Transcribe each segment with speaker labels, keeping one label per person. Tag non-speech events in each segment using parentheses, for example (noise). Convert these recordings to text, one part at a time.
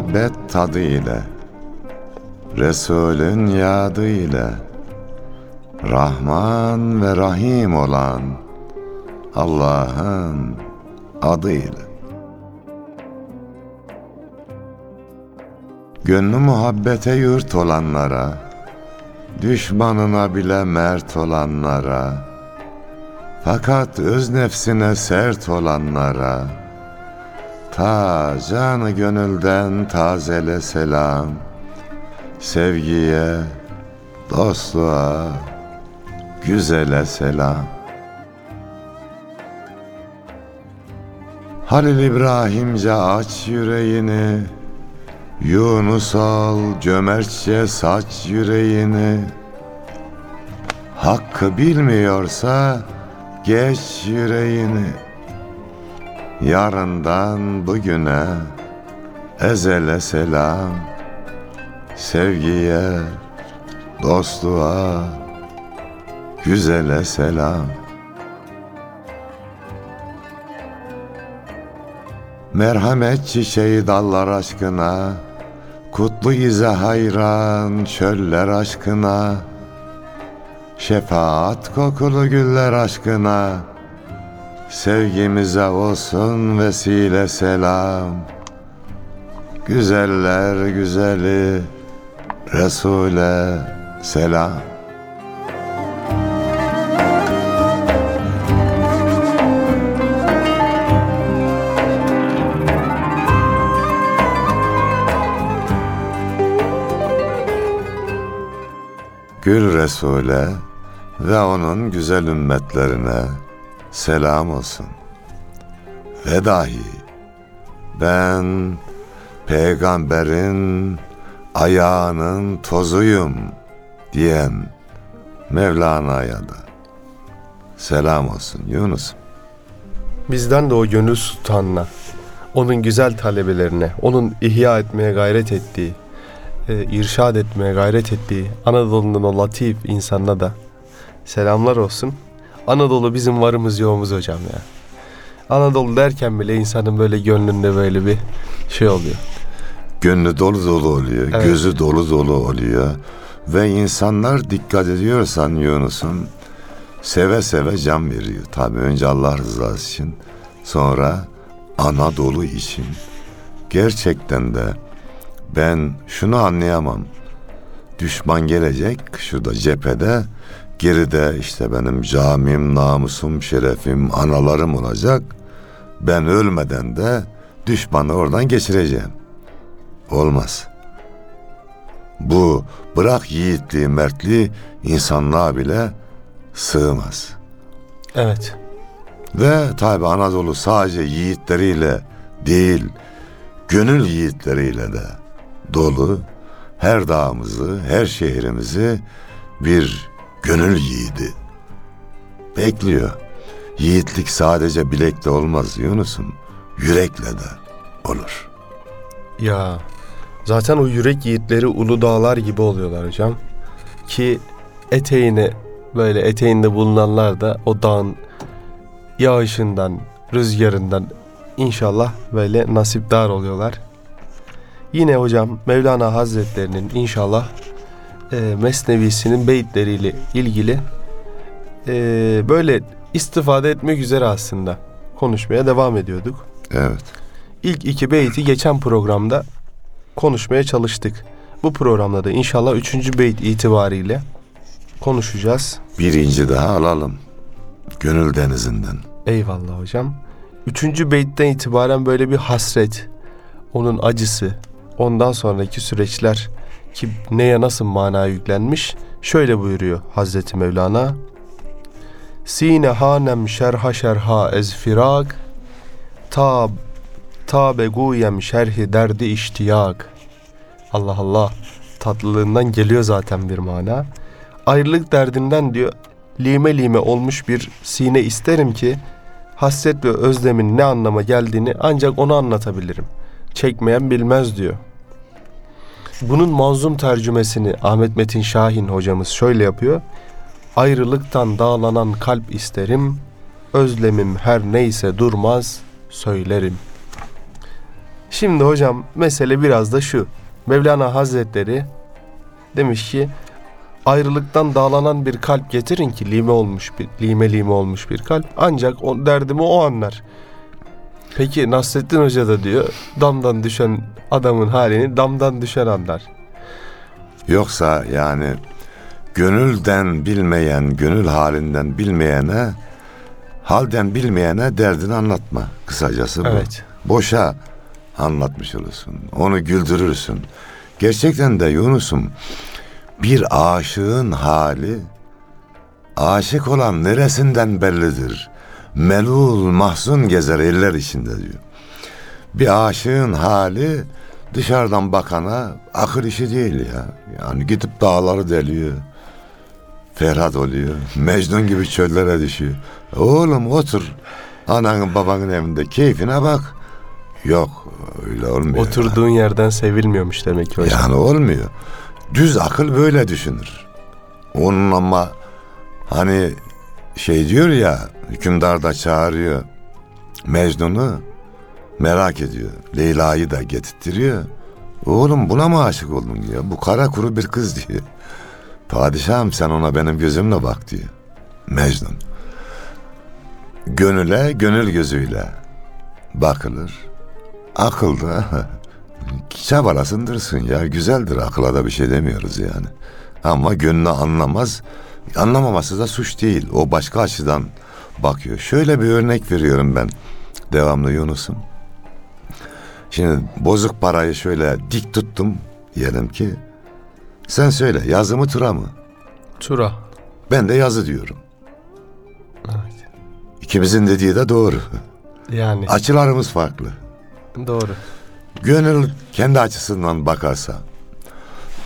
Speaker 1: muhabbet tadı ile Resulün yadı ile Rahman ve Rahim olan Allah'ın adıyla. Gönlü muhabbete yurt olanlara, düşmanına bile mert olanlara, fakat öz nefsine sert olanlara, ta canı gönülden tazele selam, sevgiye, dostluğa, güzele selam. Halil İbrahimce aç yüreğini, Yunus al cömertçe saç yüreğini, Hakkı bilmiyorsa geç yüreğini, Yarından bugüne ezele selam, Sevgiye, dostluğa, güzele selam. Merhamet çiçeği dallar aşkına, Kutlu ize hayran çöller aşkına, Şefaat kokulu güller aşkına, Sevgimize olsun vesile selam. Güzeller güzeli Resul'e selam. Gül Resul'e ve onun güzel ümmetlerine selam olsun. Ve dahi ben peygamberin ayağının tozuyum diyen Mevlana'ya da selam olsun Yunus.
Speaker 2: Bizden de o gönül sultanına, onun güzel talebelerine, onun ihya etmeye gayret ettiği, e, irşad etmeye gayret ettiği Anadolu'nun o latif insanına da selamlar olsun. Anadolu bizim varımız yoğumuz hocam ya. Anadolu derken bile insanın böyle gönlünde böyle bir şey oluyor.
Speaker 1: Gönlü dolu dolu oluyor,
Speaker 2: Evet.
Speaker 1: gözü dolu dolu oluyor. Ve insanlar dikkat ediyorsan Yunus'un seve seve can veriyor. Tabii önce Allah rızası için, sonra Anadolu için. Gerçekten de ben şunu anlayamam. Düşman gelecek şurada cephede, geride işte benim camim, namusum, şerefim, analarım olacak. Ben ölmeden de düşmanı oradan geçireceğim. Olmaz. Bu bırak yiğitliği, mertliği insanlığa bile sığmaz.
Speaker 2: Evet.
Speaker 1: Ve tabi Anadolu sadece yiğitleriyle değil, gönül yiğitleriyle de dolu. Her dağımızı, her şehrimizi bir gönül yiğidi bekliyor. Yiğitlik sadece bilekle olmaz Yunus'um, yürekle de olur.
Speaker 2: Ya zaten o yürek yiğitleri ulu dağlar gibi oluyorlar hocam. Ki eteğine böyle eteğinde bulunanlar da o dağın yağışından, rüzgarından inşallah böyle nasipdar oluyorlar. Yine hocam Mevlana Hazretlerinin inşallah e, Mesnevisinin beyitleriyle ilgili e, böyle istifade etmek üzere aslında konuşmaya devam ediyorduk.
Speaker 1: Evet.
Speaker 2: İlk iki beyti geçen programda konuşmaya çalıştık. Bu programda da inşallah üçüncü beyt itibariyle konuşacağız.
Speaker 1: Birinci daha alalım. Gönül denizinden.
Speaker 2: Eyvallah hocam. Üçüncü beytten itibaren böyle bir hasret, onun acısı, ondan sonraki süreçler ki neye nasıl mana yüklenmiş şöyle buyuruyor Hazreti Mevlana. Sine hanem şerha şerha ez firak tab ta beguyem şerhi derdi iştiyak. Allah Allah tatlılığından geliyor zaten bir mana. Ayrılık derdinden diyor lime lime olmuş bir sine isterim ki hasret ve özlemin ne anlama geldiğini ancak onu anlatabilirim. Çekmeyen bilmez diyor. Bunun manzum tercümesini Ahmet Metin Şahin hocamız şöyle yapıyor. Ayrılıktan dağlanan kalp isterim, özlemim her neyse durmaz söylerim. Şimdi hocam mesele biraz da şu. Mevlana Hazretleri demiş ki ayrılıktan dağlanan bir kalp getirin ki lime olmuş bir lime lime olmuş bir kalp ancak o derdimi o anlar. Peki Nasrettin Hoca da diyor damdan düşen adamın halini damdan düşen anlar.
Speaker 1: Yoksa yani gönülden bilmeyen, gönül halinden bilmeyene, halden bilmeyene derdini anlatma. Kısacası bu.
Speaker 2: Evet.
Speaker 1: Boşa anlatmış olursun. Onu güldürürsün. Gerçekten de Yunus'um bir aşığın hali aşık olan neresinden bellidir. Melul mahzun gezer eller içinde diyor. Bir aşığın hali dışarıdan bakana akıl işi değil ya. Yani gidip dağları deliyor. Ferhat oluyor. Mecnun gibi çöllere düşüyor. Oğlum otur. Ananın babanın evinde keyfine bak. Yok öyle olmuyor.
Speaker 2: Oturduğun yerden sevilmiyormuş demek ki hocam.
Speaker 1: Yani olmuyor. Düz akıl böyle düşünür. Onun ama hani şey diyor ya hükümdar da çağırıyor Mecnun'u merak ediyor. Leyla'yı da getirtiyor. Oğlum buna mı aşık oldun diyor. Bu kara kuru bir kız diyor. Padişahım sen ona benim gözümle bak diyor. Mecnun. Gönüle gönül gözüyle bakılır. Akılda (laughs) çabalasın dursun ya güzeldir akıla da bir şey demiyoruz yani. Ama gönlü anlamaz. Anlamaması da suç değil. O başka açıdan bakıyor. Şöyle bir örnek veriyorum ben. Devamlı Yunus'um. Şimdi bozuk parayı şöyle dik tuttum diyelim ki. Sen söyle yazı mı tura mı?
Speaker 2: Tura.
Speaker 1: Ben de yazı diyorum.
Speaker 2: Evet.
Speaker 1: İkimizin dediği de doğru.
Speaker 2: Yani
Speaker 1: Açılarımız farklı.
Speaker 2: doğru.
Speaker 1: Gönül kendi açısından bakarsa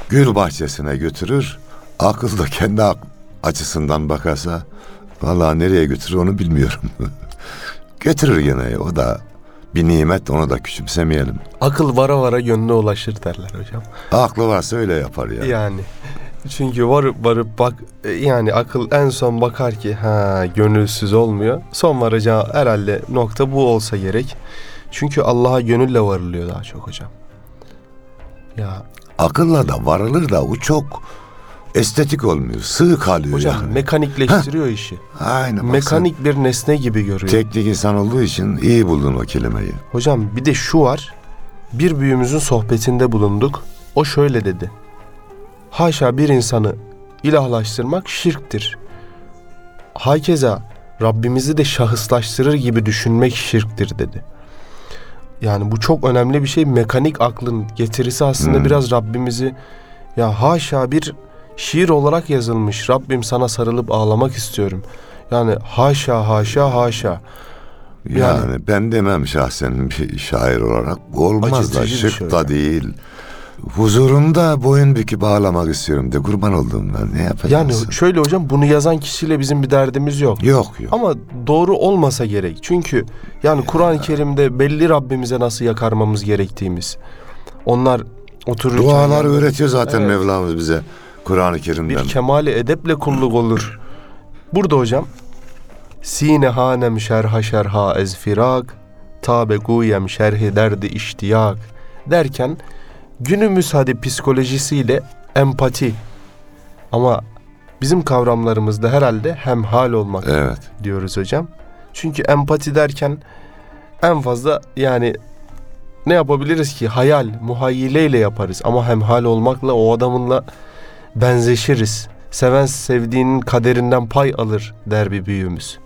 Speaker 1: gül bahçesine götürür. Akıl da kendi açısından bakarsa vallahi nereye götürür onu bilmiyorum. (laughs) götürür gene o da bir nimet onu da küçümsemeyelim.
Speaker 2: Akıl vara vara gönlüne ulaşır derler hocam.
Speaker 1: Aklı varsa öyle yapar ya.
Speaker 2: Yani çünkü varıp varıp bak e, yani akıl en son bakar ki ha gönülsüz olmuyor. Son varacağı herhalde nokta bu olsa gerek. Çünkü Allah'a gönülle varılıyor daha çok hocam. Ya
Speaker 1: Akılla da varılır da o çok estetik olmuyor. Sığ kalıyor
Speaker 2: hocam
Speaker 1: yani.
Speaker 2: mekanikleştiriyor işi.
Speaker 1: Aynen.
Speaker 2: Mekanik bir nesne gibi görüyor.
Speaker 1: Teknik insan olduğu için iyi buldun o kelimeyi.
Speaker 2: Hocam bir de şu var. Bir büyüğümüzün sohbetinde bulunduk. O şöyle dedi. Haşa bir insanı ilahlaştırmak şirktir. Hakeza Rabbimizi de şahıslaştırır gibi düşünmek şirktir dedi. Yani bu çok önemli bir şey. Mekanik aklın getirisi aslında
Speaker 1: Hmm.
Speaker 2: biraz Rabbimizi ya haşa bir şiir olarak yazılmış. Rabbim sana sarılıp ağlamak istiyorum. Yani haşa haşa haşa.
Speaker 1: Yani,
Speaker 2: Yani-
Speaker 1: ben demem şahsen bir şair olarak. Olmaz da şık
Speaker 2: şey
Speaker 1: da değil. Huzurunda boyun büküp ağlamak istiyorum de kurban oldum ben. Ne
Speaker 2: Yani
Speaker 1: yapacaksın?
Speaker 2: şöyle hocam bunu yazan kişiyle bizim bir derdimiz yok.
Speaker 1: yok yok.
Speaker 2: Ama doğru olmasa gerek. Çünkü yani Kur'an-ı Kerim'de belli Rabbimize nasıl yakarmamız gerektiğimiz. Onlar otururken
Speaker 1: Dualar
Speaker 2: yani
Speaker 1: öğretiyor zaten
Speaker 2: Evet.
Speaker 1: Mevlamız bize Kur'an-ı Kerim'den.
Speaker 2: bir kemali edeple kulluk olur. Burada hocam Sine hanem şerha şerha ez firak Tabe guyem şerhi derdi iştiyak derken günümüz hadi psikolojisiyle empati ama bizim kavramlarımızda herhalde hemhal olmak
Speaker 1: Evet.
Speaker 2: diyoruz hocam. Çünkü empati derken en fazla yani ne yapabiliriz ki? Hayal, muhayyileyle yaparız. Ama hemhal olmakla o adamınla benzeşiriz. Seven sevdiğinin kaderinden pay alır der bir büyüğümüz.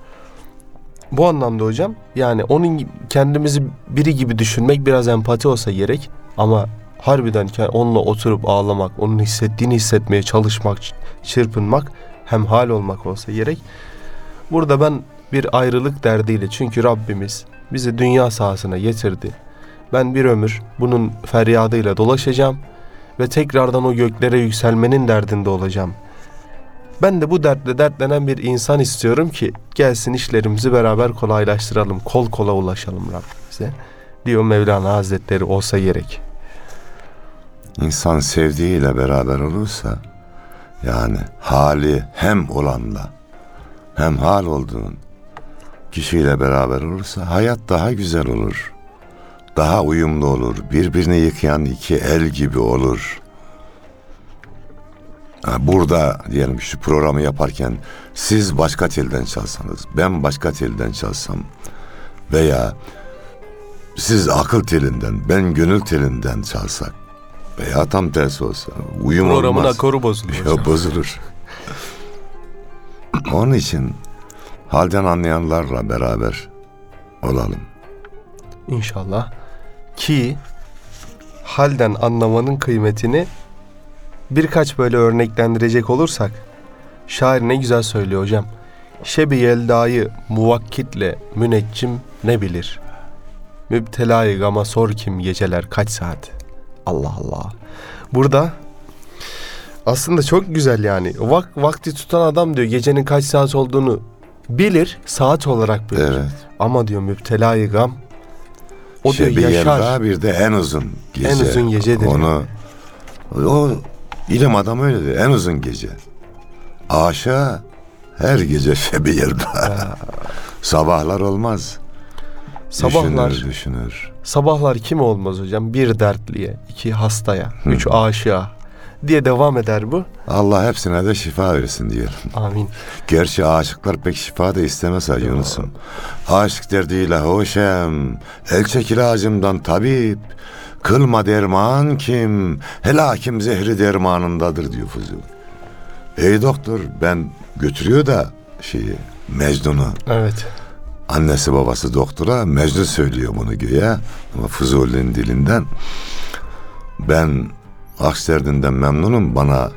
Speaker 2: Bu anlamda hocam yani onun kendimizi biri gibi düşünmek biraz empati olsa gerek ama harbiden onunla oturup ağlamak, onun hissettiğini hissetmeye çalışmak, çırpınmak, hemhal olmak olsa gerek. Burada ben bir ayrılık derdiyle çünkü Rabbimiz bizi dünya sahasına getirdi. Ben bir ömür bunun feryadıyla dolaşacağım ve tekrardan o göklere yükselmenin derdinde olacağım. Ben de bu dertle dertlenen bir insan istiyorum ki gelsin işlerimizi beraber kolaylaştıralım, kol kola ulaşalım Rabbimize diyor Mevlana Hazretleri olsa gerek.
Speaker 1: İnsan sevdiğiyle beraber olursa yani hali hem olanla hem hal olduğun kişiyle beraber olursa hayat daha güzel olur. Daha uyumlu olur. Birbirini yıkayan iki el gibi olur. Burada diyelim şu programı yaparken siz başka telden çalsanız, ben başka telden çalsam veya siz akıl telinden, ben gönül telinden çalsak veya tam tersi olsa uyum
Speaker 2: Programın
Speaker 1: olmaz.
Speaker 2: akoru bozulur.
Speaker 1: Ya bozulur. (laughs) Onun için halden anlayanlarla beraber olalım.
Speaker 2: İnşallah. Ki halden anlamanın kıymetini birkaç böyle örneklendirecek olursak şair ne güzel söylüyor hocam. Şebi yeldayı muvakkitle müneccim ne bilir? Müptelayı gama sor kim geceler kaç saat? Allah Allah. Burada aslında çok güzel yani. Vak, vakti tutan adam diyor gecenin kaç saat olduğunu bilir, saat olarak bilir.
Speaker 1: Evet.
Speaker 2: Ama diyor müptelayı gam o
Speaker 1: Şebi
Speaker 2: diyor yaşar.
Speaker 1: Yelda bir de en uzun gece.
Speaker 2: En uzun gecedir
Speaker 1: Onu o ilim adamı öyle diyor. En uzun gece. Aşağı her gece şebi yelda. Sabahlar olmaz.
Speaker 2: Sabahlar
Speaker 1: Düşünür, düşünür.
Speaker 2: sabahlar kim olmaz hocam? Bir dertliye, iki hastaya, üç aşığa diye devam eder bu.
Speaker 1: Allah hepsine de şifa versin diyelim.
Speaker 2: Amin.
Speaker 1: Gerçi aşıklar pek şifa da istemez ha Yunus'um. Aşık derdiyle hoşem, el çekil acımdan tabip. Kılma derman kim, helakim zehri dermanındadır diyor Fuzul. Ey doktor ben götürüyor da şeyi Mecnun'u.
Speaker 2: Evet.
Speaker 1: Annesi babası doktora Mecnun söylüyor bunu güya ama Fuzuli'nin dilinden. Ben aks derdinden memnunum bana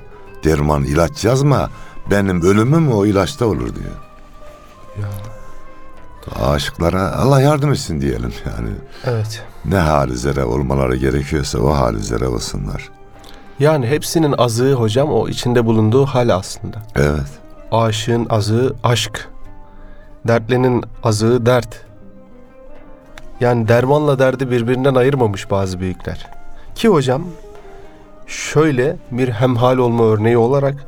Speaker 1: derman ilaç yazma benim ölümüm o ilaçta olur diyor.
Speaker 2: Ya.
Speaker 1: Aşıklara Allah yardım etsin diyelim yani.
Speaker 2: Evet.
Speaker 1: Ne hal üzere olmaları gerekiyorsa o hal üzere olsunlar.
Speaker 2: Yani hepsinin azığı hocam o içinde bulunduğu hal aslında.
Speaker 1: Evet.
Speaker 2: Aşığın azığı aşk. Dertlinin azığı dert. Yani dermanla derdi birbirinden ayırmamış bazı büyükler. Ki hocam şöyle bir hemhal olma örneği olarak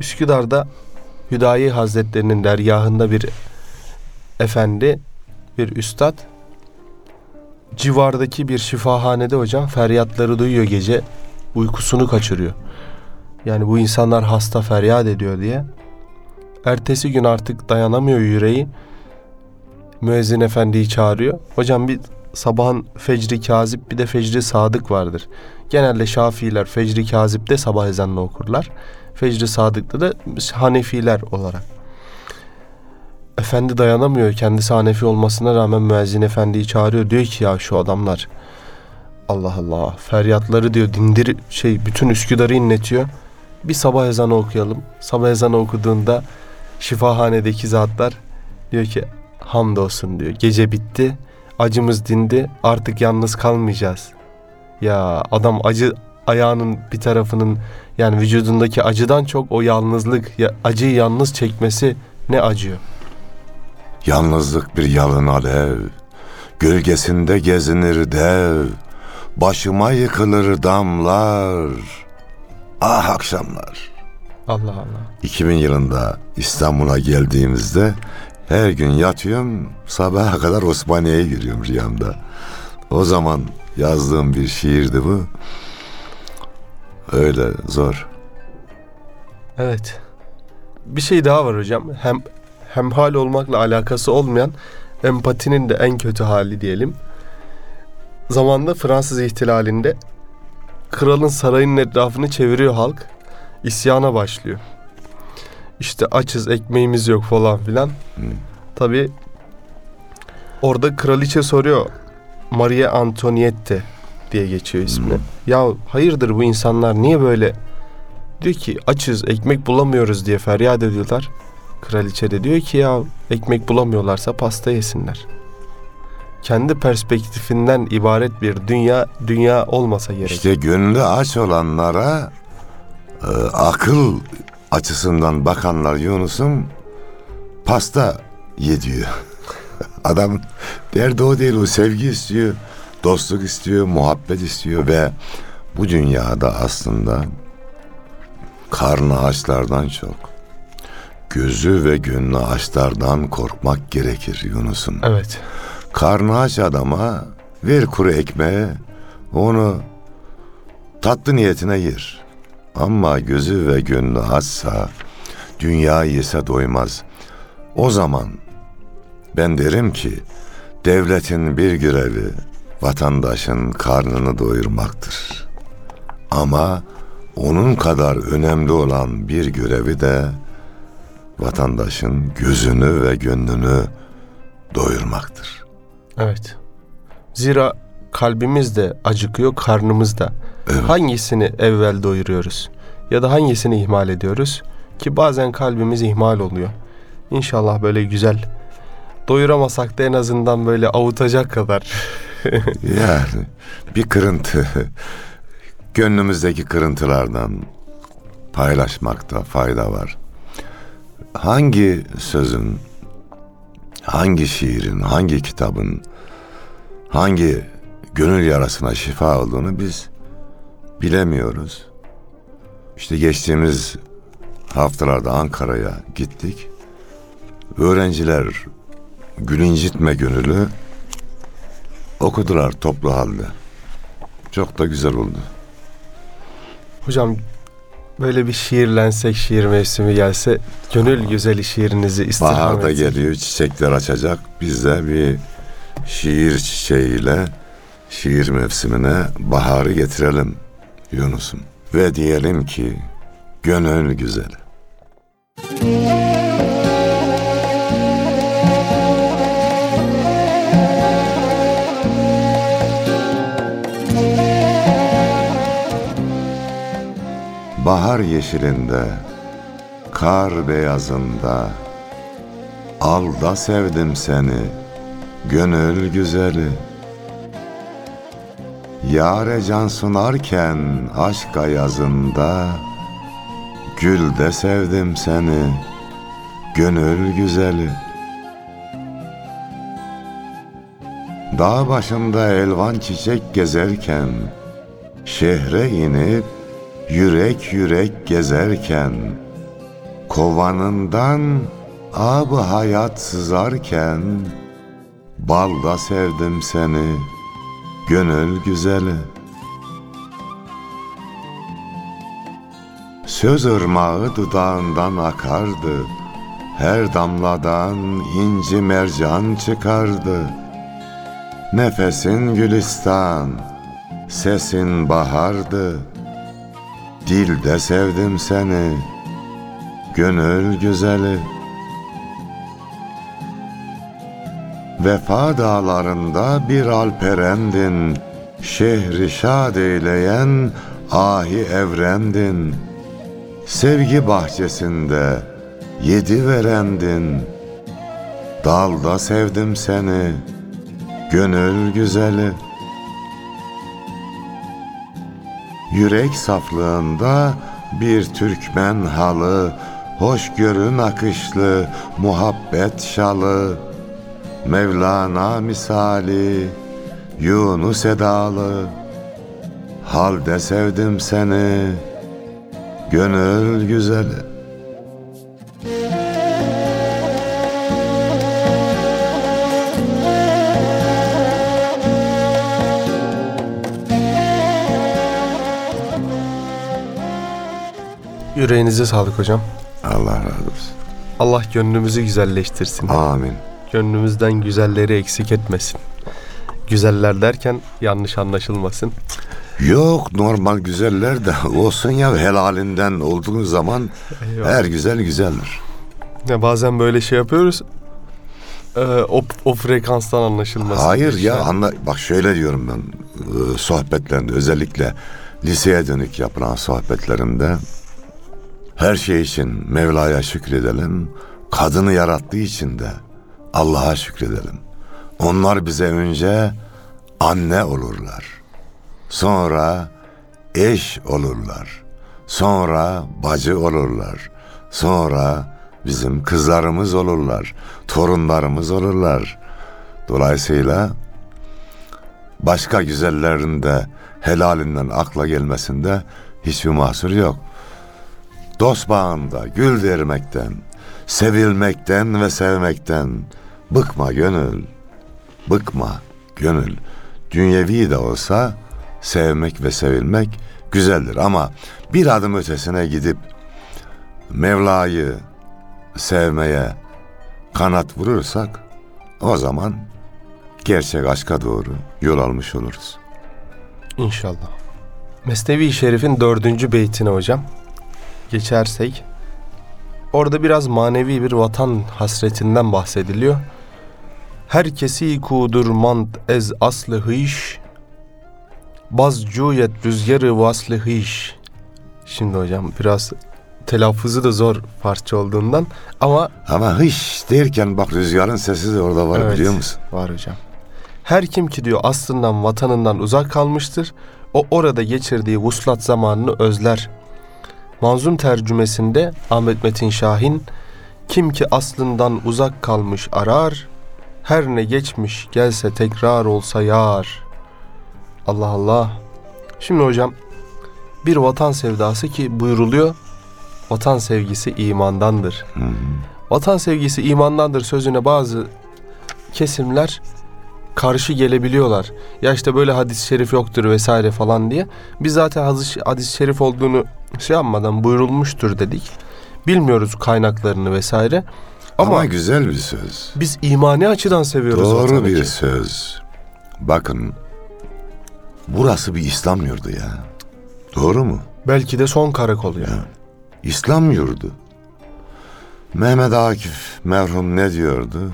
Speaker 2: Üsküdar'da Hüdayi Hazretlerinin dergahında bir efendi, bir üstad civardaki bir şifahanede hocam feryatları duyuyor gece uykusunu kaçırıyor. Yani bu insanlar hasta feryat ediyor diye. Ertesi gün artık dayanamıyor yüreği. Müezzin efendiyi çağırıyor. Hocam bir sabahın fecri kazip bir de fecri sadık vardır. Genelde Şafiiler fecri kazipte sabah ezanını okurlar. Fecri sadıkta da Hanefiler olarak. Efendi dayanamıyor. Kendisi Hanefi olmasına rağmen müezzin efendiyi çağırıyor. Diyor ki ya şu adamlar Allah Allah feryatları diyor dindir şey bütün Üsküdar'ı inletiyor. Bir sabah ezanı okuyalım. Sabah ezanı okuduğunda şifahanedeki zatlar diyor ki hamdolsun diyor. Gece bitti. Acımız dindi. Artık yalnız kalmayacağız. Ya adam acı ayağının bir tarafının yani vücudundaki acıdan çok o yalnızlık, ya, acıyı yalnız çekmesi ne acıyor.
Speaker 1: Yalnızlık bir yalın alev, gölgesinde gezinir dev, başıma yıkılır damlar. Ah akşamlar.
Speaker 2: Allah Allah.
Speaker 1: 2000 yılında İstanbul'a geldiğimizde her gün yatıyorum sabaha kadar Osmaniye'ye giriyorum rüyamda. O zaman yazdığım bir şiirdi bu. Öyle zor.
Speaker 2: Evet. Bir şey daha var hocam. Hem hemhal olmakla alakası olmayan empatinin de en kötü hali diyelim. Zamanında Fransız ihtilalinde kralın sarayının etrafını çeviriyor halk. İsyana başlıyor. İşte açız, ekmeğimiz yok falan filan. Tabii orada kraliçe soruyor. Maria Antoniette diye geçiyor ismi. Ya hayırdır bu insanlar niye böyle Diyor ki açız ekmek bulamıyoruz diye feryat ediyorlar. Kraliçe de diyor ki ya ekmek bulamıyorlarsa pasta yesinler. Kendi perspektifinden ibaret bir dünya dünya olmasa gerek.
Speaker 1: İşte gönlü aç olanlara e, akıl açısından bakanlar Yunus'um pasta ye diyor. (laughs) Adam derdi o değil o sevgi istiyor, dostluk istiyor, muhabbet istiyor ve bu dünyada aslında karnı açlardan çok gözü ve gönlü açlardan korkmak gerekir Yunus'um.
Speaker 2: Evet.
Speaker 1: Karnı aç adama ver kuru ekmeğe, onu tatlı niyetine yer. Ama gözü ve gönlü açsa, dünya yese doymaz. O zaman ben derim ki, devletin bir görevi vatandaşın karnını doyurmaktır. Ama onun kadar önemli olan bir görevi de vatandaşın gözünü ve gönlünü doyurmaktır.
Speaker 2: Evet. Zira kalbimiz de acıkıyor, karnımız da.
Speaker 1: Evet.
Speaker 2: Hangisini evvel doyuruyoruz? Ya da hangisini ihmal ediyoruz? Ki bazen kalbimiz ihmal oluyor. İnşallah böyle güzel doyuramasak da en azından böyle avutacak kadar. (laughs)
Speaker 1: Yani bir kırıntı, gönlümüzdeki kırıntılardan paylaşmakta fayda var. Hangi sözün, hangi şiirin, hangi kitabın, hangi gönül yarasına şifa olduğunu biz bilemiyoruz. İşte geçtiğimiz haftalarda Ankara'ya gittik. Öğrenciler Gülüncitme Gönül'ü okudular toplu halde. Çok da güzel oldu.
Speaker 2: Hocam böyle bir şiirlensek, şiir mevsimi gelse gönül güzeli şiirinizi istirham
Speaker 1: Bahar da
Speaker 2: etsek.
Speaker 1: geliyor, çiçekler açacak. Biz de bir şiir çiçeğiyle şiir mevsimine baharı getirelim Yunus'um. Ve diyelim ki gönül güzeli. Bahar yeşilinde, kar beyazında, al da sevdim seni, gönül güzeli. Yare can sunarken aşk ayazında, gül de sevdim seni, gönül güzeli. Dağ başında elvan çiçek gezerken, şehre inip yürek yürek gezerken, kovanından ab hayat sızarken, balda sevdim seni, gönül güzeli. Söz ırmağı dudağından akardı, her damladan inci mercan çıkardı. Nefesin gülistan, sesin bahardı. Dilde sevdim seni, gönül güzeli. Vefa dağlarında bir alperendin, şehri şad eyleyen ahi evrendin. Sevgi bahçesinde yedi verendin, dalda sevdim seni, gönül güzeli. Yürek saflığında bir Türkmen halı, hoşgörü nakışlı muhabbet şalı, Mevlana misali, Yunus edalı, halde sevdim seni, gönül güzeli.
Speaker 2: Yüreğinize sağlık hocam.
Speaker 1: Allah razı olsun.
Speaker 2: Allah gönlümüzü güzelleştirsin.
Speaker 1: Amin.
Speaker 2: Gönlümüzden güzelleri eksik etmesin. Güzeller derken yanlış anlaşılmasın.
Speaker 1: Yok normal güzeller de olsun ya helalinden olduğu zaman her güzel güzeldir.
Speaker 2: Ya bazen böyle şey yapıyoruz. Ee, o, o frekanstan anlaşılmasın.
Speaker 1: Hayır ya anla bak şöyle diyorum ben e, sohbetlerinde özellikle liseye dönük yapılan sohbetlerimde her şey için Mevla'ya şükredelim. Kadını yarattığı için de Allah'a şükredelim. Onlar bize önce anne olurlar. Sonra eş olurlar. Sonra bacı olurlar. Sonra bizim kızlarımız olurlar. Torunlarımız olurlar. Dolayısıyla başka güzellerin de helalinden akla gelmesinde hiçbir mahsur yok. Dost bağında gül vermekten, sevilmekten ve sevmekten bıkma gönül, bıkma gönül. dünyevi de olsa sevmek ve sevilmek güzeldir. Ama bir adım ötesine gidip Mevla'yı sevmeye kanat vurursak o zaman gerçek aşka doğru yol almış oluruz.
Speaker 2: İnşallah. Mesnevi Şerif'in dördüncü beytine hocam geçersek orada biraz manevi bir vatan hasretinden bahsediliyor. Herkesi kudur mand ez aslı hış baz cuyet rüzgarı vaslı hış. Şimdi hocam biraz telaffuzu da zor parça olduğundan ama
Speaker 1: Ama hış derken bak rüzgarın sesi de orada var
Speaker 2: Evet.
Speaker 1: biliyor musun?
Speaker 2: Var hocam. Her kim ki diyor aslından vatanından uzak kalmıştır. O orada geçirdiği vuslat zamanını özler. Manzum tercümesinde Ahmet Metin Şahin kim ki aslından uzak kalmış arar. Her ne geçmiş gelse tekrar olsa yar. Allah Allah. Şimdi hocam bir vatan sevdası ki buyuruluyor. Vatan sevgisi imandandır.
Speaker 1: Hı hı.
Speaker 2: Vatan sevgisi imandandır sözüne bazı kesimler karşı gelebiliyorlar. Ya işte böyle hadis-i şerif yoktur vesaire falan diye. Biz zaten hadis- hadis-i şerif olduğunu şey yapmadan buyurulmuştur dedik. Bilmiyoruz kaynaklarını vesaire.
Speaker 1: Ama,
Speaker 2: Ama,
Speaker 1: güzel bir söz.
Speaker 2: biz imani açıdan seviyoruz
Speaker 1: Doğru bir
Speaker 2: ki.
Speaker 1: söz. Bakın burası bir İslam yurdu ya. Doğru mu?
Speaker 2: Belki de son karakol yani.
Speaker 1: İslam yurdu. Mehmet Akif merhum ne diyordu?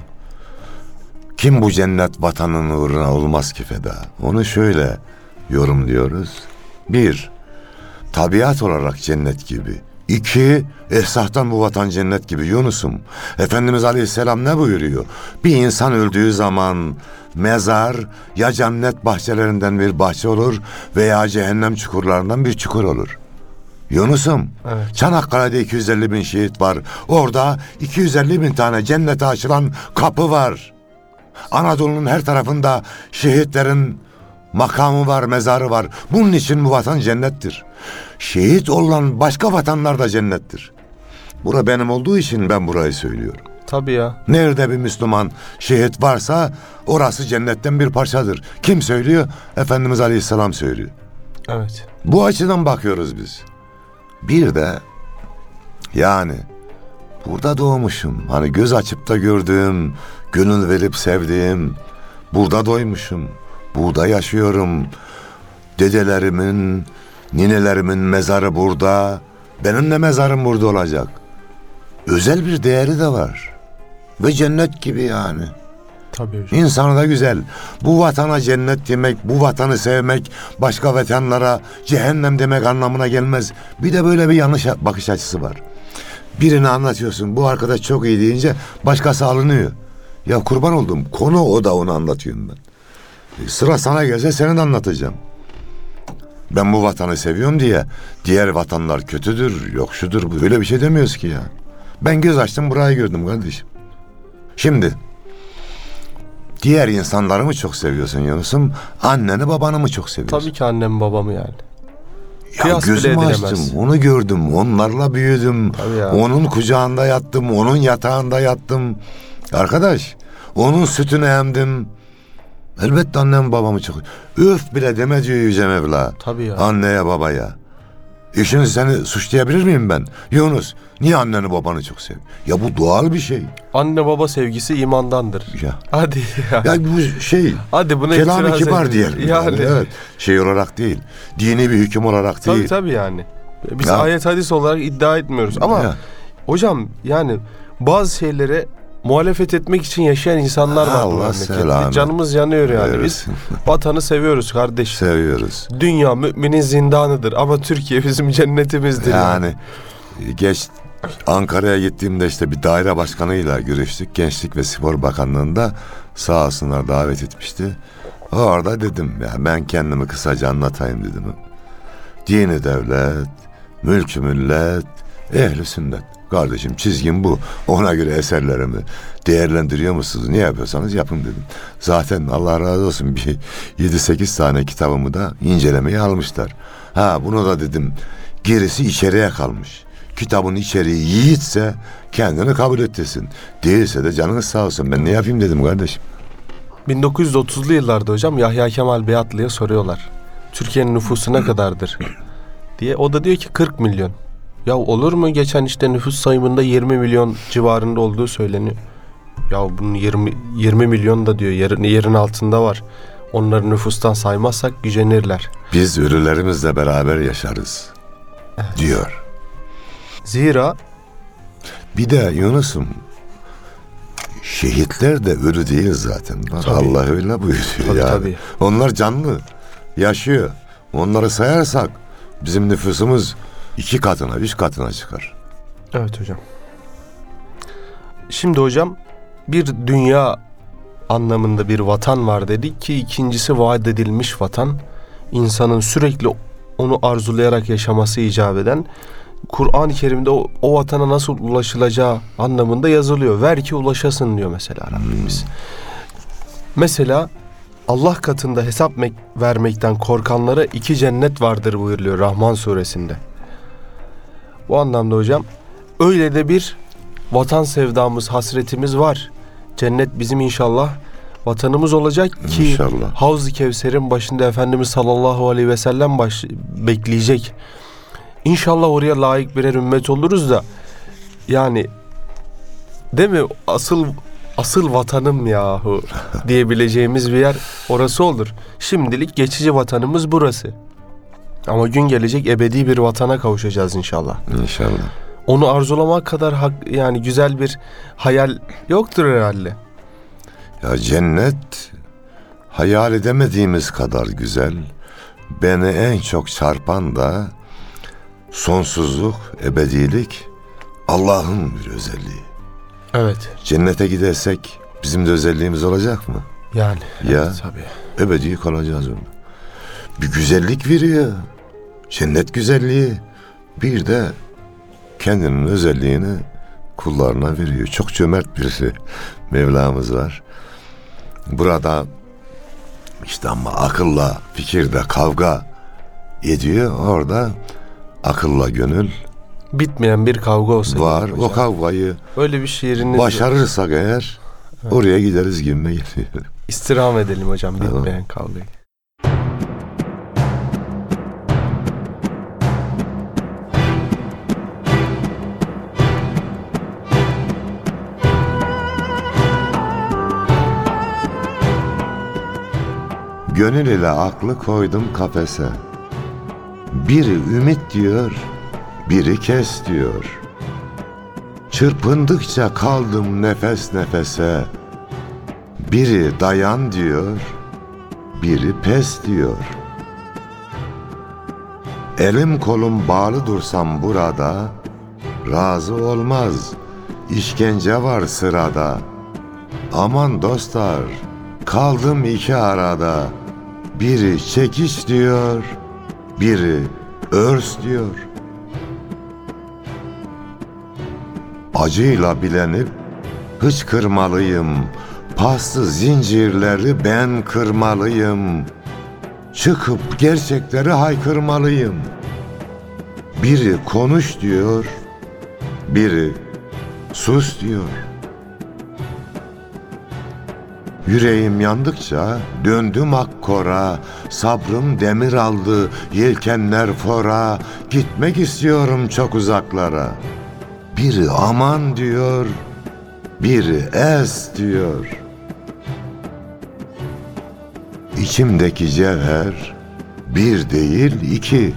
Speaker 1: Kim bu cennet vatanın uğruna olmaz ki feda? Onu şöyle yorumluyoruz. Bir, tabiat olarak cennet gibi. İki, esahtan bu vatan cennet gibi Yunus'um. Efendimiz Aleyhisselam ne buyuruyor? Bir insan öldüğü zaman mezar ya cennet bahçelerinden bir bahçe olur veya cehennem çukurlarından bir çukur olur. Yunus'um
Speaker 2: Evet.
Speaker 1: Çanakkale'de 250 bin şehit var. Orada 250 bin tane cennete açılan kapı var. Anadolu'nun her tarafında şehitlerin makamı var, mezarı var. Bunun için bu vatan cennettir. Şehit olan başka vatanlar da cennettir. Bura benim olduğu için ben burayı söylüyorum.
Speaker 2: Tabii ya.
Speaker 1: Nerede bir Müslüman şehit varsa orası cennetten bir parçadır. Kim söylüyor? Efendimiz Aleyhisselam söylüyor.
Speaker 2: Evet.
Speaker 1: Bu açıdan bakıyoruz biz. Bir de yani burada doğmuşum. Hani göz açıp da gördüğüm, gönül verip sevdiğim, burada doymuşum. Burada yaşıyorum. Dedelerimin, ninelerimin mezarı burada. Benim de mezarım burada olacak. Özel bir değeri de var. Ve cennet gibi yani.
Speaker 2: Tabii hocam.
Speaker 1: İnsanı da güzel. Bu vatana cennet demek, bu vatanı sevmek, başka vatanlara cehennem demek anlamına gelmez. Bir de böyle bir yanlış bakış açısı var. Birini anlatıyorsun, bu arkadaş çok iyi deyince başkası alınıyor. Ya kurban oldum, konu o da onu anlatıyorum ben. Sıra sana gelse seni de anlatacağım. Ben bu vatanı seviyorum diye diğer vatanlar kötüdür, yok şudur, bu öyle bir şey demiyoruz ki ya. Ben göz açtım burayı gördüm kardeşim. Şimdi Diğer insanları mı çok seviyorsun Yunus'um? Anneni babanı mı çok seviyorsun?
Speaker 2: Tabii ki annem babamı yani.
Speaker 1: Ya
Speaker 2: kıyas
Speaker 1: gözümü açtım, onu gördüm, onlarla büyüdüm. Onun kucağında yattım, onun yatağında yattım. Arkadaş, onun sütünü emdim. Elbette annem babamı çok... Öf bile deme diyor Yüce Mevla.
Speaker 2: Tabii ya.
Speaker 1: Anneye babaya. Şimdi seni suçlayabilir miyim ben? Yunus, niye anneni babanı çok sev? Ya bu doğal bir şey.
Speaker 2: Anne baba sevgisi imandandır.
Speaker 1: Ya,
Speaker 2: Hadi ya.
Speaker 1: ya bu şey...
Speaker 2: Hadi buna
Speaker 1: Kelam-ı kibar
Speaker 2: edin.
Speaker 1: diyelim.
Speaker 2: Yani.
Speaker 1: Yani. Evet. Şey olarak değil. Dini bir hüküm olarak
Speaker 2: Tabii
Speaker 1: değil.
Speaker 2: tabii yani. Biz
Speaker 1: Ya.
Speaker 2: ayet hadis olarak iddia etmiyoruz. Ama
Speaker 1: Ya.
Speaker 2: hocam yani bazı şeylere muhalefet etmek için yaşayan insanlar var bu
Speaker 1: Allah
Speaker 2: memlekette. Canımız yanıyor yani. Biz (laughs) vatanı seviyoruz kardeş.
Speaker 1: Seviyoruz.
Speaker 2: Dünya müminin zindanıdır ama Türkiye bizim cennetimizdir.
Speaker 1: Yani geç Ankara'ya gittiğimde işte bir daire başkanıyla görüştük. Gençlik ve Spor Bakanlığı'nda sağ olsunlar davet etmişti. Orada dedim ya ben kendimi kısaca anlatayım dedim. Dini devlet, mülkü millet, ehli sünnet. Kardeşim çizgim bu. Ona göre eserlerimi değerlendiriyor musunuz? Ne yapıyorsanız yapın dedim. Zaten Allah razı olsun bir 7-8 tane kitabımı da incelemeye almışlar. Ha bunu da dedim gerisi içeriye kalmış. Kitabın içeriği yiğitse kendini kabul ettirsin. Değilse de canınız sağ olsun. Ben ne yapayım dedim kardeşim.
Speaker 2: 1930'lu yıllarda hocam Yahya Kemal Beyatlı'ya soruyorlar. Türkiye'nin nüfusu ne kadardır (clears throat) diye. O da diyor ki 40 milyon. Ya olur mu geçen işte nüfus sayımında 20 milyon civarında olduğu söyleniyor. Ya bunun 20 20 milyon da diyor yerin, yerin altında var. Onları nüfustan saymazsak gücenirler.
Speaker 1: Biz ölülerimizle beraber yaşarız diyor.
Speaker 2: Zira
Speaker 1: Bir de Yunus'um şehitler de ölü değil zaten.
Speaker 2: Tabii.
Speaker 1: Allah öyle buyuruyor
Speaker 2: Tabii,
Speaker 1: yani.
Speaker 2: tabii.
Speaker 1: Onlar canlı, yaşıyor. Onları sayarsak bizim nüfusumuz iki katına, üç katına çıkar.
Speaker 2: Evet hocam. Şimdi hocam bir dünya anlamında bir vatan var dedik ki ikincisi vaat edilmiş vatan. İnsanın sürekli onu arzulayarak yaşaması icap eden Kur'an-ı Kerim'de o, o vatana nasıl ulaşılacağı anlamında yazılıyor. Ver ki ulaşasın diyor mesela Rabbimiz. Mesela Allah katında hesap mek- vermekten korkanlara iki cennet vardır buyuruluyor Rahman suresinde. Bu anlamda hocam öyle de bir vatan sevdamız, hasretimiz var. Cennet bizim inşallah vatanımız olacak ki
Speaker 1: İnşallah.
Speaker 2: Havz-ı Kevser'in başında Efendimiz sallallahu aleyhi ve sellem baş, bekleyecek. İnşallah oraya layık birer ümmet oluruz da yani değil mi asıl asıl vatanım yahu (laughs) diyebileceğimiz bir yer orası olur. Şimdilik geçici vatanımız burası. Ama gün gelecek ebedi bir vatana kavuşacağız inşallah.
Speaker 1: İnşallah.
Speaker 2: Onu arzulamak kadar hak, yani güzel bir hayal yoktur herhalde.
Speaker 1: Ya cennet hayal edemediğimiz kadar güzel. Beni en çok çarpan da sonsuzluk, ebedilik Allah'ın bir özelliği.
Speaker 2: Evet.
Speaker 1: Cennete gidersek bizim de özelliğimiz olacak mı?
Speaker 2: Yani.
Speaker 1: Ya.
Speaker 2: evet, tabii.
Speaker 1: Ebedi kalacağız orada. Bir güzellik veriyor. Cennet güzelliği. Bir de kendinin özelliğini kullarına veriyor. Çok cömert birisi Mevlamız var. Burada işte ama akılla fikirde kavga ediyor. Orada akılla gönül
Speaker 2: Bitmeyen bir kavga olsa.
Speaker 1: var. O kavgayı
Speaker 2: Öyle bir şiiriniz
Speaker 1: başarırsak eğer oraya gideriz gibime geliyor.
Speaker 2: istirham edelim hocam
Speaker 1: Tamam.
Speaker 2: bitmeyen kavgayı.
Speaker 1: Gönül ile aklı koydum kafese. Biri ümit diyor, biri kes diyor. Çırpındıkça kaldım nefes nefese. Biri dayan diyor, biri pes diyor. Elim kolum bağlı dursam burada, razı olmaz, işkence var sırada. Aman dostlar, kaldım iki arada. Biri çekiş diyor, biri örs diyor. Acıyla bilenip hıçkırmalıyım. Paslı zincirleri ben kırmalıyım. Çıkıp gerçekleri haykırmalıyım. Biri konuş diyor, biri sus diyor. Yüreğim yandıkça döndüm akkora, sabrım demir aldı, yelkenler fora, gitmek istiyorum çok uzaklara. Biri aman diyor, biri es diyor. İçimdeki cevher bir değil iki.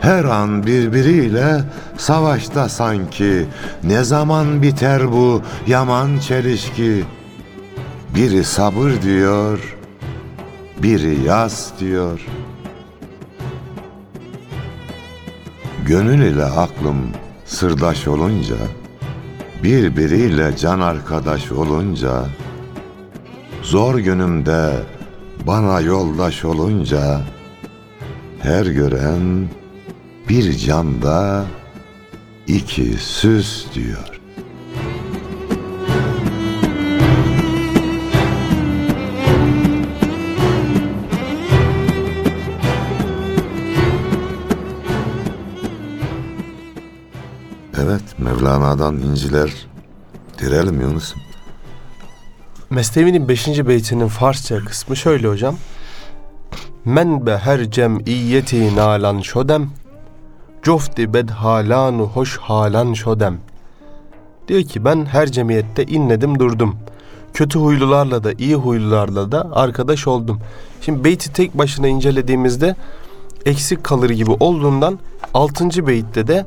Speaker 1: Her an birbiriyle savaşta sanki. Ne zaman biter bu yaman çelişki? Biri sabır diyor, biri yas diyor. Gönül ile aklım sırdaş olunca, birbiriyle can arkadaş olunca, zor günümde bana yoldaş olunca, her gören bir canda iki süs diyor. Mevlana'dan inciler direlim Yunus'um.
Speaker 2: Mesnevi'nin 5. beytinin Farsça kısmı şöyle hocam. Men be her cemiyeti nalan şodem Cofti bed halanu hoş halan şodem Diyor ki ben her cemiyette inledim durdum. Kötü huylularla da iyi huylularla da arkadaş oldum. Şimdi beyti tek başına incelediğimizde eksik kalır gibi olduğundan 6. beytte de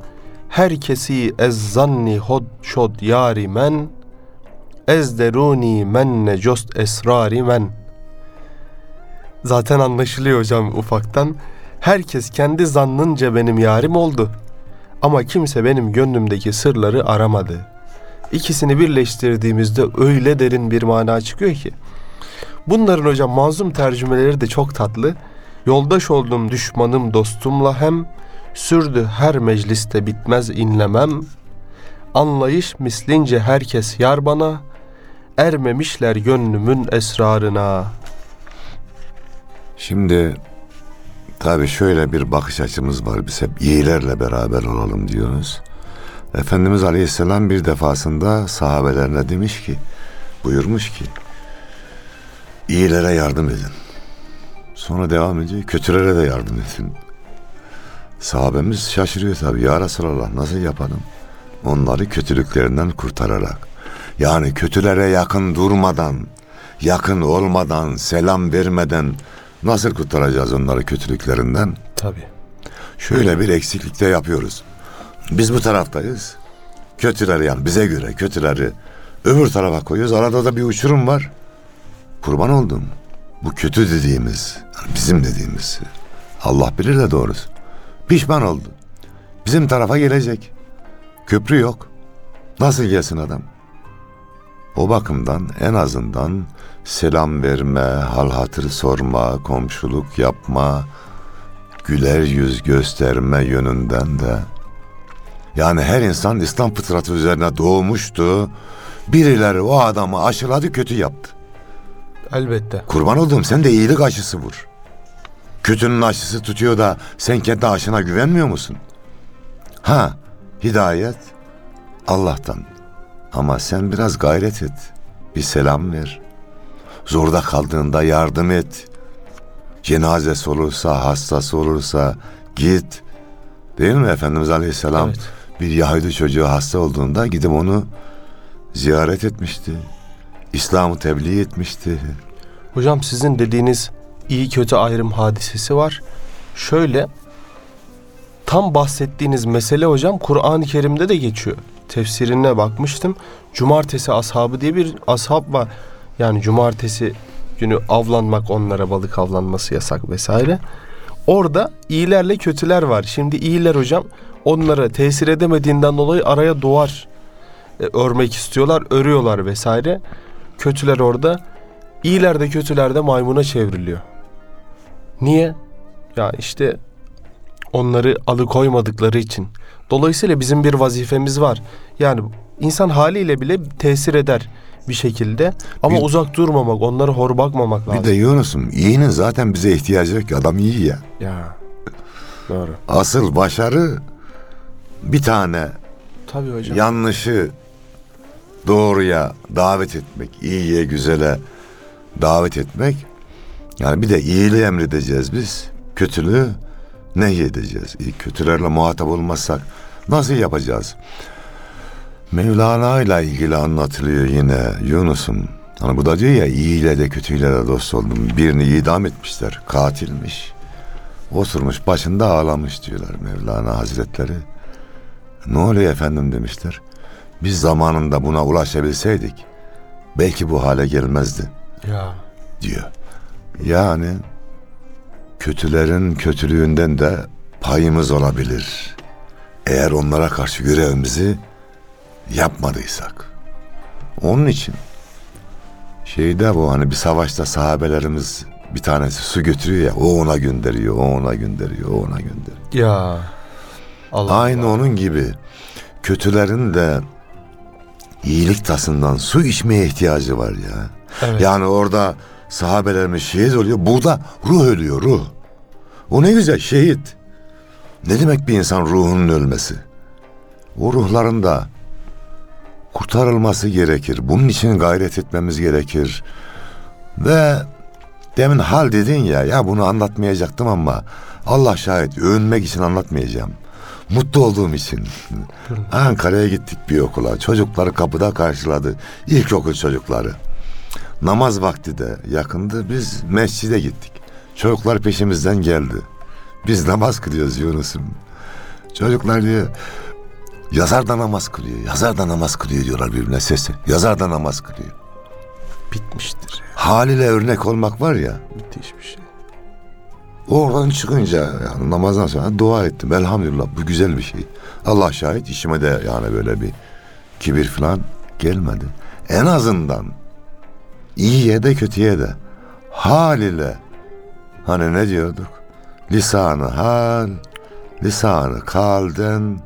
Speaker 2: herkesi ez zanni hod şod yari men ez deruni menne cost esrari men Zaten anlaşılıyor hocam ufaktan. Herkes kendi zannınca benim yarim oldu. Ama kimse benim gönlümdeki sırları aramadı. İkisini birleştirdiğimizde öyle derin bir mana çıkıyor ki. Bunların hocam manzum tercümeleri de çok tatlı. Yoldaş oldum düşmanım dostumla hem sürdü her mecliste bitmez inlemem. Anlayış mislince herkes yar bana ermemişler gönlümün esrarına.
Speaker 1: Şimdi tabii şöyle bir bakış açımız var. Biz hep iyilerle beraber olalım diyoruz. Efendimiz Aleyhisselam bir defasında sahabelerine demiş ki, buyurmuş ki, iyilere yardım edin. Sonra devam ediyor, kötülere de yardım edin. Sahabemiz şaşırıyor tabii. Ya Resulallah nasıl yapalım? Onları kötülüklerinden kurtararak. Yani kötülere yakın durmadan, yakın olmadan, selam vermeden nasıl kurtaracağız onları kötülüklerinden?
Speaker 2: Tabii.
Speaker 1: Şöyle bir eksiklikte yapıyoruz. Biz bu taraftayız. Kötüleri yani bize göre kötüleri öbür tarafa koyuyoruz. Arada da bir uçurum var. Kurban oldum. Bu kötü dediğimiz, yani bizim dediğimiz. Allah bilir de doğrusu. Pişman oldu. Bizim tarafa gelecek. Köprü yok. Nasıl gelsin adam? O bakımdan en azından selam verme, hal hatır sorma, komşuluk yapma, güler yüz gösterme yönünden de yani her insan İslam fıtratı üzerine doğmuştu. Birileri o adamı aşıladı kötü yaptı.
Speaker 2: Elbette.
Speaker 1: Kurban olduğum sen de iyilik aşısı vur. Kötünün aşısı tutuyor da sen kendi aşına güvenmiyor musun? Ha hidayet Allah'tan. Ama sen biraz gayret et. Bir selam ver. Zorda kaldığında yardım et. Cenazesi olursa, hastası olursa git. Değil mi Efendimiz Aleyhisselam?
Speaker 2: Evet.
Speaker 1: Bir Yahudi çocuğu hasta olduğunda gidip onu ziyaret etmişti. İslam'ı tebliğ etmişti.
Speaker 2: Hocam sizin dediğiniz iyi kötü ayrım hadisesi var. Şöyle tam bahsettiğiniz mesele hocam Kur'an-ı Kerim'de de geçiyor. Tefsirine bakmıştım. Cumartesi ashabı diye bir ashab var. Yani cumartesi günü avlanmak onlara balık avlanması yasak vesaire. Orada iyilerle kötüler var. Şimdi iyiler hocam onlara tesir edemediğinden dolayı araya duvar e, örmek istiyorlar, örüyorlar vesaire. Kötüler orada İyiler de kötüler de maymuna çevriliyor. Niye? Ya işte onları alıkoymadıkları için. Dolayısıyla bizim bir vazifemiz var. Yani insan haliyle bile tesir eder bir şekilde. Ama
Speaker 1: Bir-
Speaker 2: uzak durmamak, onlara hor bakmamak lazım.
Speaker 1: Bir de Yunus'um iyinin zaten bize ihtiyacı yok ki adam iyi ya.
Speaker 2: Ya doğru.
Speaker 1: Asıl başarı bir tane
Speaker 2: Tabii hocam.
Speaker 1: yanlışı doğruya davet etmek, iyiye, güzele davet etmek. Yani bir de iyiliği emredeceğiz biz. Kötülüğü nehyedeceğiz. İyi, Kötülerle muhatap olmazsak nasıl yapacağız? Mevlana ile ilgili anlatılıyor yine Yunus'um. Hani bu da diyor ya iyiyle de kötüyle de dost oldum. Birini idam etmişler. Katilmiş. Oturmuş başında ağlamış diyorlar Mevlana Hazretleri. Ne oluyor efendim demişler. Biz zamanında buna ulaşabilseydik belki bu hale gelmezdi
Speaker 2: Ya
Speaker 1: diyor. Yani kötülerin kötülüğünden de payımız olabilir. Eğer onlara karşı görevimizi yapmadıysak. Onun için şeyde bu hani bir savaşta sahabelerimiz bir tanesi su götürüyor ya o ona gönderiyor, o ona gönderiyor, o ona gönderiyor.
Speaker 2: ya Allah
Speaker 1: Aynı
Speaker 2: Allah.
Speaker 1: onun gibi kötülerin de iyilik tasından su içmeye ihtiyacı var ya.
Speaker 2: Evet.
Speaker 1: Yani orada sahabelerimiz şehit oluyor. Burada ruh ölüyor ruh. O ne güzel şehit. Ne demek bir insan ruhunun ölmesi? O ruhların da kurtarılması gerekir. Bunun için gayret etmemiz gerekir. Ve demin hal dedin ya, ya bunu anlatmayacaktım ama Allah şahit övünmek için anlatmayacağım. Mutlu olduğum için. (laughs) Ankara'ya gittik bir okula. Çocukları kapıda karşıladı. İlkokul çocukları. Namaz vakti de yakındı. Biz mescide gittik. Çocuklar peşimizden geldi. Biz namaz kılıyoruz Yunus'um. Çocuklar diyor yazar da namaz kılıyor. Yazar da namaz kılıyor diyorlar birbirine sesi. Yazar da namaz kılıyor.
Speaker 2: Bitmiştir.
Speaker 1: Haliyle örnek olmak var ya.
Speaker 2: Müthiş bir şey.
Speaker 1: Oradan çıkınca yani namazdan sonra dua ettim. Elhamdülillah bu güzel bir şey. Allah şahit işime de yani böyle bir kibir falan gelmedi. En azından iyiye de kötüye de hal ile hani ne diyorduk? Lisanı hal, lisanı kalden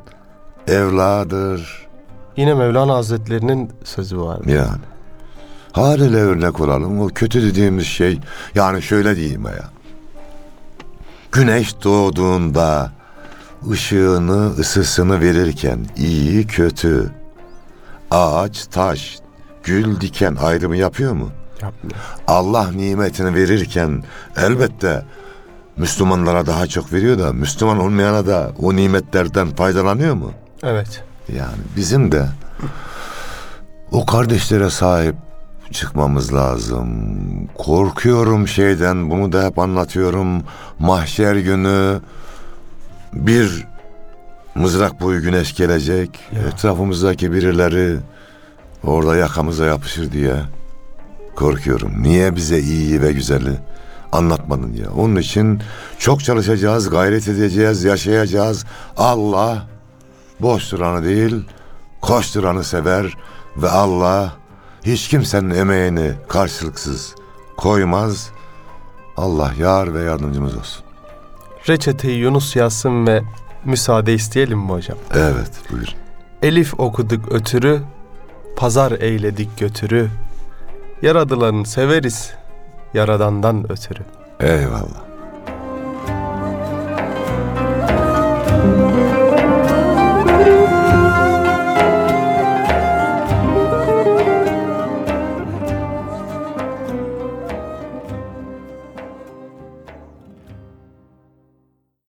Speaker 1: evladır
Speaker 2: Yine Mevlana Hazretlerinin sözü vardı.
Speaker 1: yani. Hal ile örnek olalım. O kötü dediğimiz şey yani şöyle diyeyim ya. Güneş doğduğunda ışığını, ısısını verirken iyi, kötü, ağaç, taş, gül, diken ayrımı yapıyor mu? Allah nimetini verirken elbette Müslümanlara daha çok veriyor da Müslüman olmayana da o nimetlerden faydalanıyor mu?
Speaker 2: Evet.
Speaker 1: Yani bizim de o kardeşlere sahip çıkmamız lazım. Korkuyorum şeyden bunu da hep anlatıyorum. Mahşer günü bir mızrak boyu güneş gelecek.
Speaker 2: Ya.
Speaker 1: Etrafımızdaki birileri orada yakamıza yapışır diye korkuyorum. Niye bize iyiyi ve güzeli anlatmadın ya? Onun için çok çalışacağız, gayret edeceğiz, yaşayacağız. Allah boş duranı değil, koşturanı sever ve Allah hiç kimsenin emeğini karşılıksız koymaz. Allah yar ve yardımcımız olsun.
Speaker 2: Reçeteyi Yunus yazsın ve müsaade isteyelim mi hocam?
Speaker 1: Evet, buyur.
Speaker 2: Elif okuduk ötürü, pazar eyledik götürü. Yaradılanı severiz, yaradandan ötürü.
Speaker 1: Eyvallah.